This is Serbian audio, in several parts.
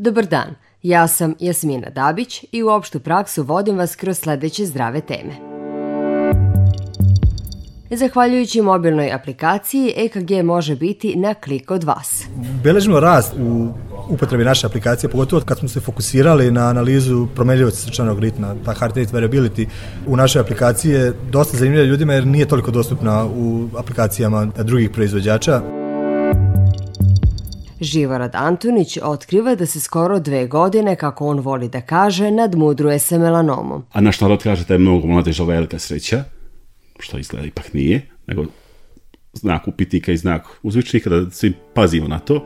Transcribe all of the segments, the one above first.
Dobar dan, ja sam Jasmina Dabić i u opštu praksu vodim vas kroz sledeće zdrave teme. Zahvaljujući mobilnoj aplikaciji, EKG može biti na klik od vas. Beležimo rast u upotrebi naše aplikacije, pogotovo kad smo se fokusirali na analizu promenljivosti srčanog ritma, ta heart rate variability u našoj aplikaciji je dosta zanimljiva ljudima jer nije toliko dostupna u aplikacijama drugih proizvođača. Živorad Antunić otkriva da se skoro dve godine, kako on voli da kaže, nadmudruje se melanomom. A naš narod kaže da je mnogo mladeža velika sreća, što izgleda ipak nije, nego znak upitnika i znak uzvičnika, da svi pazimo na to.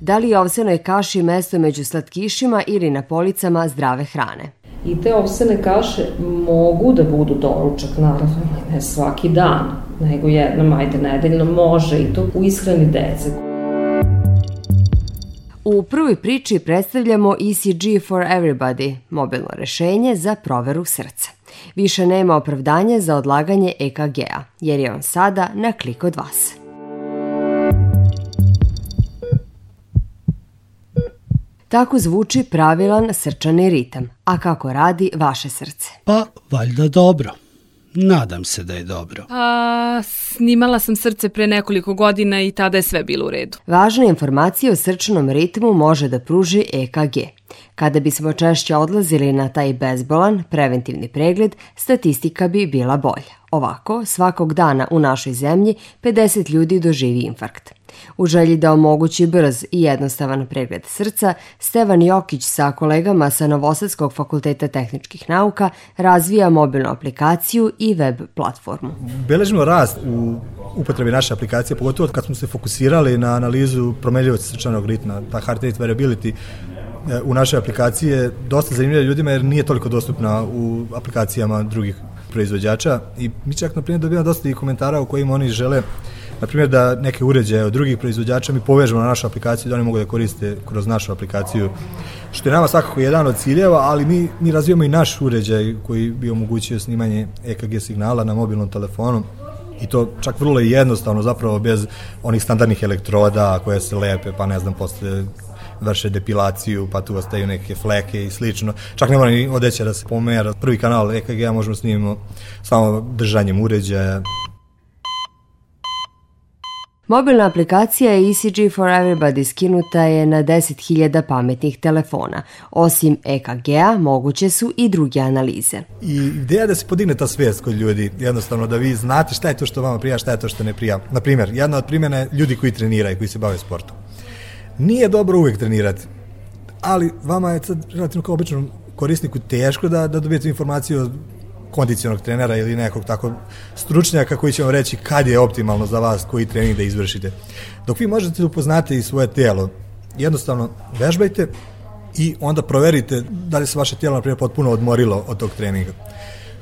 Da li je ovsenoj kaši mesto među slatkišima ili na policama zdrave hrane? I te ovsene kaše mogu da budu doručak, naravno, ne svaki dan, nego jednom, ajde, nedeljno može i to u ishrani dece. U prvoj priči predstavljamo ECG for Everybody, mobilno rešenje za proveru srca. Više nema opravdanja za odlaganje EKG-a, jer je on sada na klik od vas. Tako zvuči pravilan srčani ritam. A kako radi vaše srce? Pa, valjda dobro. Nadam se da je dobro. A, snimala sam srce pre nekoliko godina i tada je sve bilo u redu. Važne informacije o srčanom ritmu može da pruži EKG. Kada bismo češće odlazili na taj bezbolan preventivni pregled, statistika bi bila bolja. Ovako, svakog dana u našoj zemlji 50 ljudi doživi infarkt. U želji da omogući brz i jednostavan pregled srca, Stevan Jokić sa kolegama sa Novosadskog fakulteta tehničkih nauka razvija mobilnu aplikaciju i web platformu. Beležimo rast u upotrebi naše aplikacije, pogotovo kad smo se fokusirali na analizu promenljivosti srčanog ritma, ta heart rate variability e, u našoj aplikaciji je dosta zanimljiva ljudima jer nije toliko dostupna u aplikacijama drugih proizvođača i mi čak na primjer dobijamo dosta i komentara u kojima oni žele na primjer da neke uređaje od drugih proizvođača mi povežemo na našu aplikaciju da oni mogu da koriste kroz našu aplikaciju što je nama svakako jedan od ciljeva, ali mi, mi razvijamo i naš uređaj koji bi omogućio snimanje EKG signala na mobilnom telefonu i to čak vrlo jednostavno zapravo bez onih standardnih elektroda koje se lepe pa ne znam posle vrše depilaciju, pa tu ostaju neke fleke i slično. Čak ne mora ni odeća da se pomera. Prvi kanal EKG možemo snimimo samo držanjem uređaja. Mobilna aplikacija ECG for Everybody skinuta je na 10.000 pametnih telefona. Osim EKG-a, moguće su i druge analize. I ideja da se podigne ta svijest kod ljudi, jednostavno da vi znate šta je to što vama prija, šta je to što ne prija. Na primjer, jedna od primjena je ljudi koji treniraju, koji se bave sportom. Nije dobro uvek trenirati, ali vama je sad relativno kao običnom korisniku teško da, da dobijete informaciju od kondicionog trenera ili nekog tako stručnjaka koji će vam reći kad je optimalno za vas koji trening da izvršite. Dok vi možete da upoznate i svoje telo, jednostavno vežbajte i onda proverite da li se vaše tijelo, na primjer, potpuno odmorilo od tog treninga.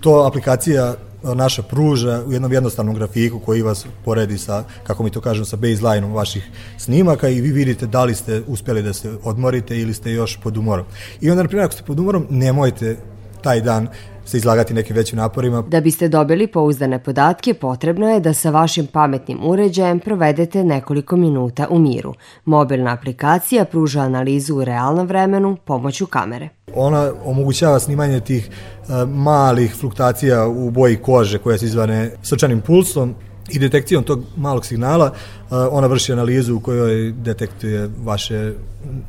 To aplikacija naša pruža u jednom jednostavnom grafiku koji vas poredi sa, kako mi to kažemo, sa baseline-om vaših snimaka i vi vidite da li ste uspjeli da se odmorite ili ste još pod umorom. I onda, na primjer, ako ste pod umorom, nemojte taj dan se izlagati nekim većim naporima. Da biste dobili pouzdane podatke, potrebno je da sa vašim pametnim uređajem provedete nekoliko minuta u miru. Mobilna aplikacija pruža analizu u realnom vremenu pomoću kamere. Ona omogućava snimanje tih uh, malih fluktacija u boji kože koje se izvane srčanim pulsom i detekcijom tog malog signala uh, ona vrši analizu u kojoj detektuje vaše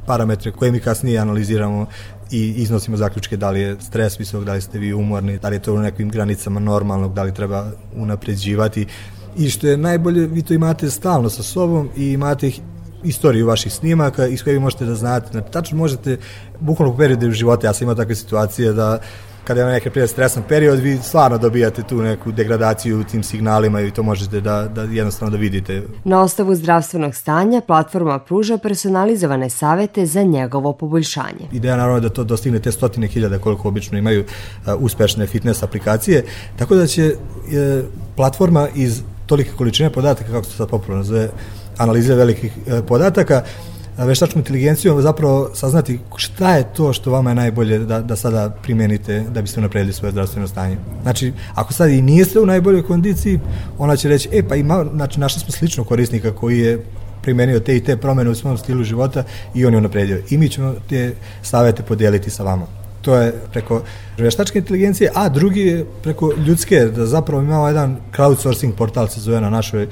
parametre koje mi kasnije analiziramo i iznosimo zaključke da li je stres visok, da li ste vi umorni, da li je to u nekim granicama normalnog, da li treba unapređivati. I što je najbolje, vi to imate stalno sa sobom i imate istoriju vaših snimaka iz koje vi možete da znate, znači, tačno možete, bukvalno u periodu života, ja sam imao takve situacije da kada je neki prije stresan period, vi stvarno dobijate tu neku degradaciju u tim signalima i to možete da, da jednostavno da vidite. Na osnovu zdravstvenog stanja platforma pruža personalizovane savete za njegovo poboljšanje. Ideja naravno da to dostigne te stotine hiljada koliko obično imaju uh, uspešne fitness aplikacije, tako da će uh, platforma iz tolike količine podataka, kako se sad popularno zove, analize velikih uh, podataka, veštačkom inteligencijom zapravo saznati šta je to što vama je najbolje da, da sada primenite da biste unapredili svoje zdravstveno stanje. Znači, ako sad i niste u najboljoj kondiciji, ona će reći, e pa ima, znači našli smo sličnog korisnika koji je primenio te i te promene u svom stilu života i on je unapredio. I mi ćemo te savete podijeliti sa vama. To je preko veštačke inteligencije, a drugi je preko ljudske, da zapravo imamo jedan crowdsourcing portal se zove na našoj uh,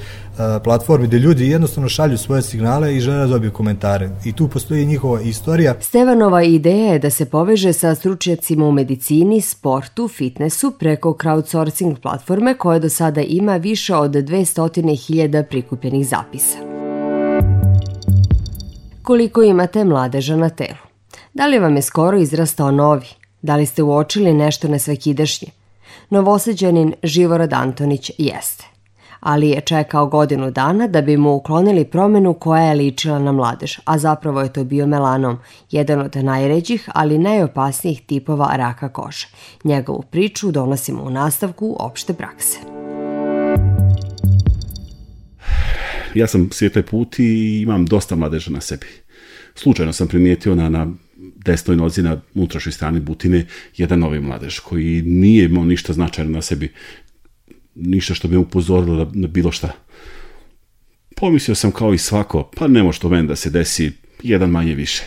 platformi, gde ljudi jednostavno šalju svoje signale i žele da dobiju komentare. I tu postoji njihova istorija. Stevanova ideja je da se poveže sa stručnjacima u medicini, sportu, fitnessu preko crowdsourcing platforme koja do sada ima više od 200.000 prikupljenih zapisa. Koliko imate mladeža na telu? Da li vam je skoro izrastao novi? Da li ste uočili nešto nesvakidašnje? Novoseđanin Živorad Antonić jeste. Ali je čekao godinu dana da bi mu uklonili promenu koja je ličila na mladež, a zapravo je to bio melanom, jedan od najređih, ali najopasnijih tipova raka kože. Njegovu priču donosimo u nastavku opšte prakse. Ja sam svijetlej put i imam dosta mladeža na sebi. Slučajno sam primijetio na, na desnoj nozi na unutrašnjoj strani butine jedan novi mladež koji nije imao ništa značajno na sebi, ništa što bi me upozorilo na, na bilo šta. Pomislio sam kao i svako, pa ne može to meni da se desi jedan manje više.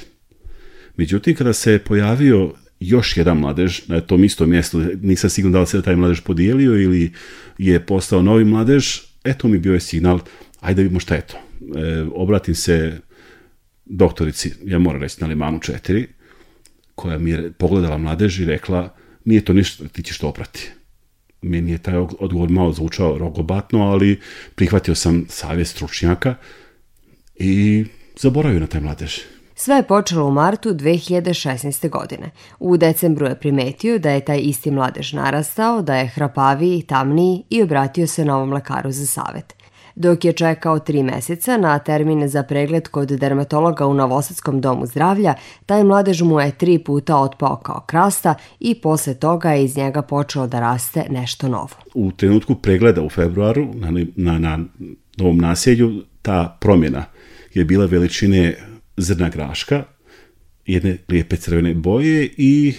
Međutim, kada se pojavio još jedan mladež na tom istom mjestu, nisam siguran da li se taj mladež podijelio ili je postao novi mladež, eto mi bio je signal, ajde vidimo šta je to. E, obratim se doktorici, ja moram reći na Limanu 4, koja mi je pogledala mladež i rekla, nije to ništa, ti ćeš to oprati. Meni je taj odgovor malo zvučao rogobatno, ali prihvatio sam savjet stručnjaka i zaboravio na taj mladež. Sve je počelo u martu 2016. godine. U decembru je primetio da je taj isti mladež narastao, da je hrapaviji, tamniji i obratio se novom lekaru za savet. Dok je čekao tri meseca na termin za pregled kod dermatologa u Novosadskom domu zdravlja, taj mladež mu je tri puta otpao kao krasta i posle toga je iz njega počelo da raste nešto novo. U trenutku pregleda u februaru na, na, na novom naselju ta promjena je bila veličine zrna graška, jedne lijepe crvene boje i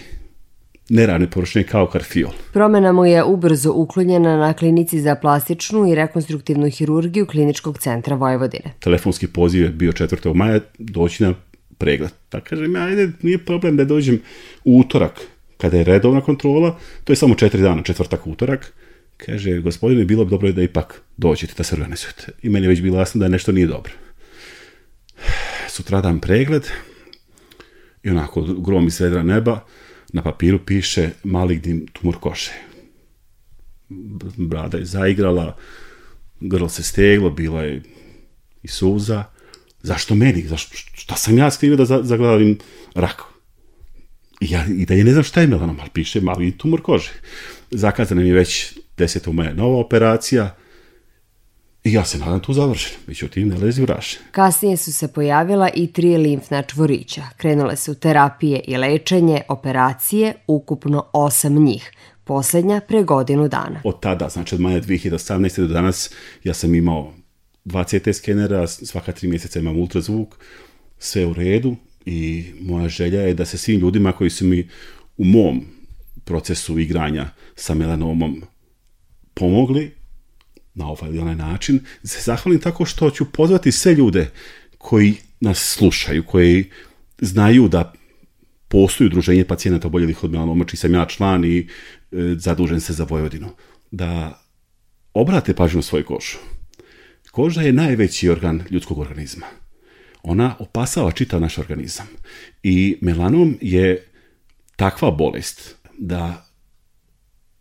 neravne površine kao karfiol. Promena mu je ubrzo uklonjena na klinici za plastičnu i rekonstruktivnu hirurgiju Kliničkog centra Vojvodine. Telefonski poziv je bio 4. maja doći na pregled. Tako kažem, ajde, nije problem da dođem u utorak, kada je redovna kontrola, to je samo četiri dana, četvrtak utorak, kaže, gospodine, bilo bi dobro da ipak dođete da se organizujete. I meni je već bilo jasno da nešto nije dobro. Sutradan pregled i onako grom iz vedra neba, na papiru piše maligni tumor koše. Brada je zaigrala, grlo se steglo, bila je i suza. Zašto meni? Zašto, šta sam ja skrivio da zagledavim rak? I, ja, I da je ne znam šta je melanom, ali piše mali tumor kože. Zakazana mi je već 10. maja nova operacija, I ja se nadam tu završen, međutim ne lezi u raše. Kasnije su se pojavila i tri limfna čvorića. Krenule su terapije i lečenje, operacije, ukupno osam njih. Poslednja pre godinu dana. Od tada, znači od maja 2018. do danas, ja sam imao dva CT skenera, svaka tri mjeseca imam ultrazvuk, sve u redu i moja želja je da se svim ljudima koji su mi u mom procesu igranja sa melanomom pomogli, na ovaj ili onaj način, se zahvalim tako što ću pozvati sve ljude koji nas slušaju, koji znaju da postoji udruženje pacijenata oboljelih od melanoma, čiji sam ja član i e, zadužen se za Vojvodinu, da obrate pažnju na svoju kožu. Koža je najveći organ ljudskog organizma. Ona opasava čitav naš organizam. I melanom je takva bolest da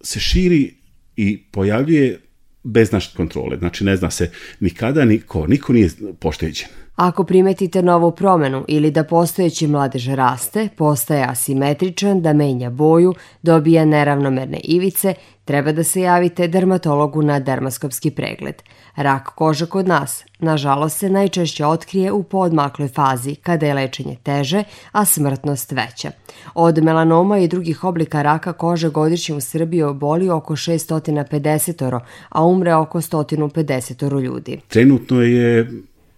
se širi i pojavljuje bez naše kontrole. Znači ne zna se nikada niko, niko nije pošteđen. Ako primetite novu promenu ili da postojeći mladež raste, postaje asimetričan, da menja boju, dobija neravnomerne ivice, treba da se javite dermatologu na dermaskopski pregled. Rak kože kod nas, nažalost, se najčešće otkrije u podmakloj fazi, kada je lečenje teže, a smrtnost veća. Od melanoma i drugih oblika raka kože godišnje u Srbiji oboli oko 650, a umre oko 150 ljudi. Trenutno je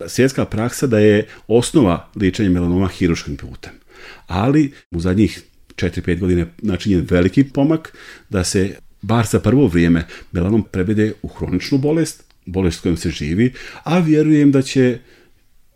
svjetska praksa da je osnova liječenja melanoma hiruškim putem. Ali u zadnjih 4-5 godina načinjen veliki pomak da se bar za prvo vrijeme melanom prevede u hroničnu bolest, bolest kojom se živi, a vjerujem da će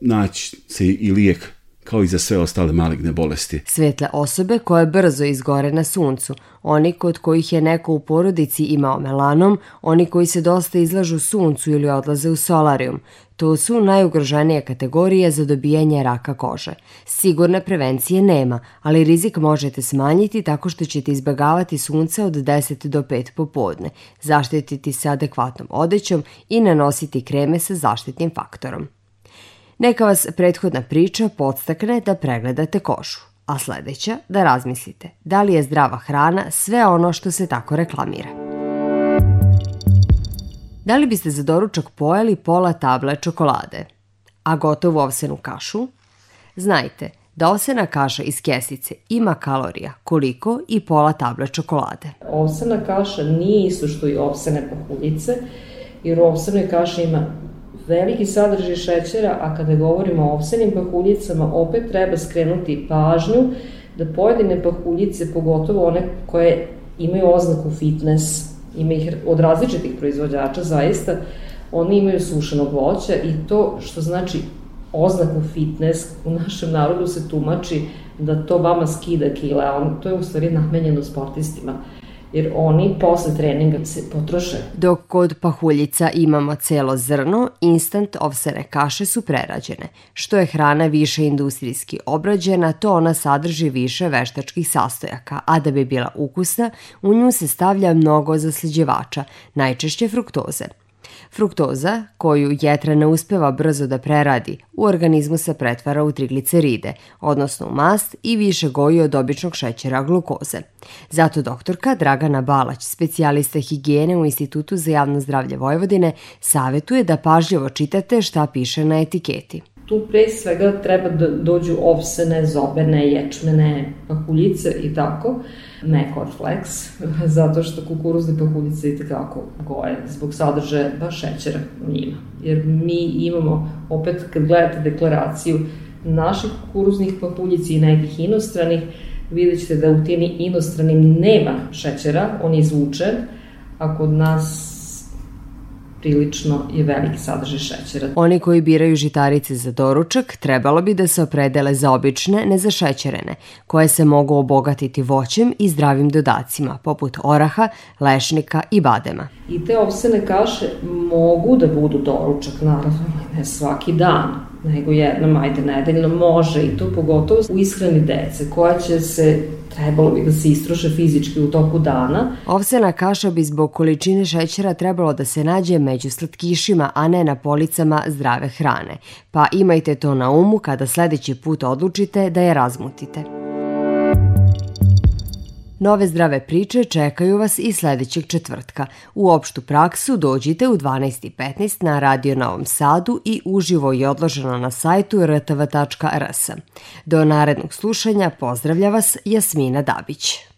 naći se i lijek kao i za sve ostale maligne bolesti. Svetle osobe koje brzo izgore na suncu, oni kod kojih je neko u porodici imao melanom, oni koji se dosta izlažu suncu ili odlaze u solarium, to su najugroženije kategorije za dobijanje raka kože. Sigurne prevencije nema, ali rizik možete smanjiti tako što ćete izbagavati sunce od 10 do 5 popodne, zaštititi se adekvatnom odećom i nanositi kreme sa zaštitnim faktorom. Neka vas prethodna priča podstakne da pregledate kožu, a sledeća da razmislite da li je zdrava hrana sve ono što se tako reklamira. Da li biste za doručak pojeli pola table čokolade, a gotovu ovsenu kašu? Znajte da ovsena kaša iz kesice ima kalorija koliko i pola table čokolade. Ovsena kaša nije isto što i ovsene pahuljice, jer u ovsenoj kaši ima veliki sadržaj šećera, a kada govorimo o ovsenim pahuljicama, opet treba skrenuti pažnju da pojedine pahuljice, pogotovo one koje imaju oznaku fitness, ima ih od različitih proizvođača zaista, oni imaju sušenog voća i to što znači oznaku fitness u našem narodu se tumači da to vama skida kile, a on, to je u stvari namenjeno sportistima jer oni posle treninga se potroše. Dok kod pahuljica imamo celo zrno, instant ovsene kaše su prerađene. Što je hrana više industrijski obrađena, to ona sadrži više veštačkih sastojaka, a da bi bila ukusna, u nju se stavlja mnogo zaslađivača, najčešće fruktoze. Fruktoza, koju jetra ne uspeva brzo da preradi, u organizmu se pretvara u trigliceride, odnosno u mast i više goji od običnog šećera glukoze. Zato doktorka Dragana Balać, specijalista higijene u Institutu za javno zdravlje Vojvodine, savetuje da pažljivo čitate šta piše na etiketi. Tu pre svega treba da dođu ovsene, zobene, ječmene, pahuljice i tako, ne cornflakes, zato što kukuruzne pahuljice i takako goje zbog sadržaja baš šećera u njima. Jer mi imamo, opet kad gledate deklaraciju naših kukuruznih pahuljica i nekih inostranih, vidjet ćete da u tim inostranim nema šećera, on je izvučen, a kod nas prilično je veliki sadržaj šećera. Oni koji biraju žitarice za doručak trebalo bi da se opredele za obične, ne za šećerene, koje se mogu obogatiti voćem i zdravim dodacima, poput oraha, lešnika i badema. I te ovsene kaše mogu da budu doručak, naravno, ne svaki dan, nego jednom, ajde, nedeljno može i to pogotovo u ishrani dece, koja će se trebalo bi da se istroše fizički u toku dana. Ovsena kaša bi zbog količine šećera trebalo da se nađe među slatkišima, a ne na policama zdrave hrane. Pa imajte to na umu kada sledeći put odlučite da je razmutite. Nove zdrave priče čekaju vas i sledećeg četvrtka. U opštu praksu dođite u 12.15 na Radio Novom Sadu i uživo i odloženo na sajtu rtv.rs. Do narednog slušanja pozdravlja vas Jasmina Dabić.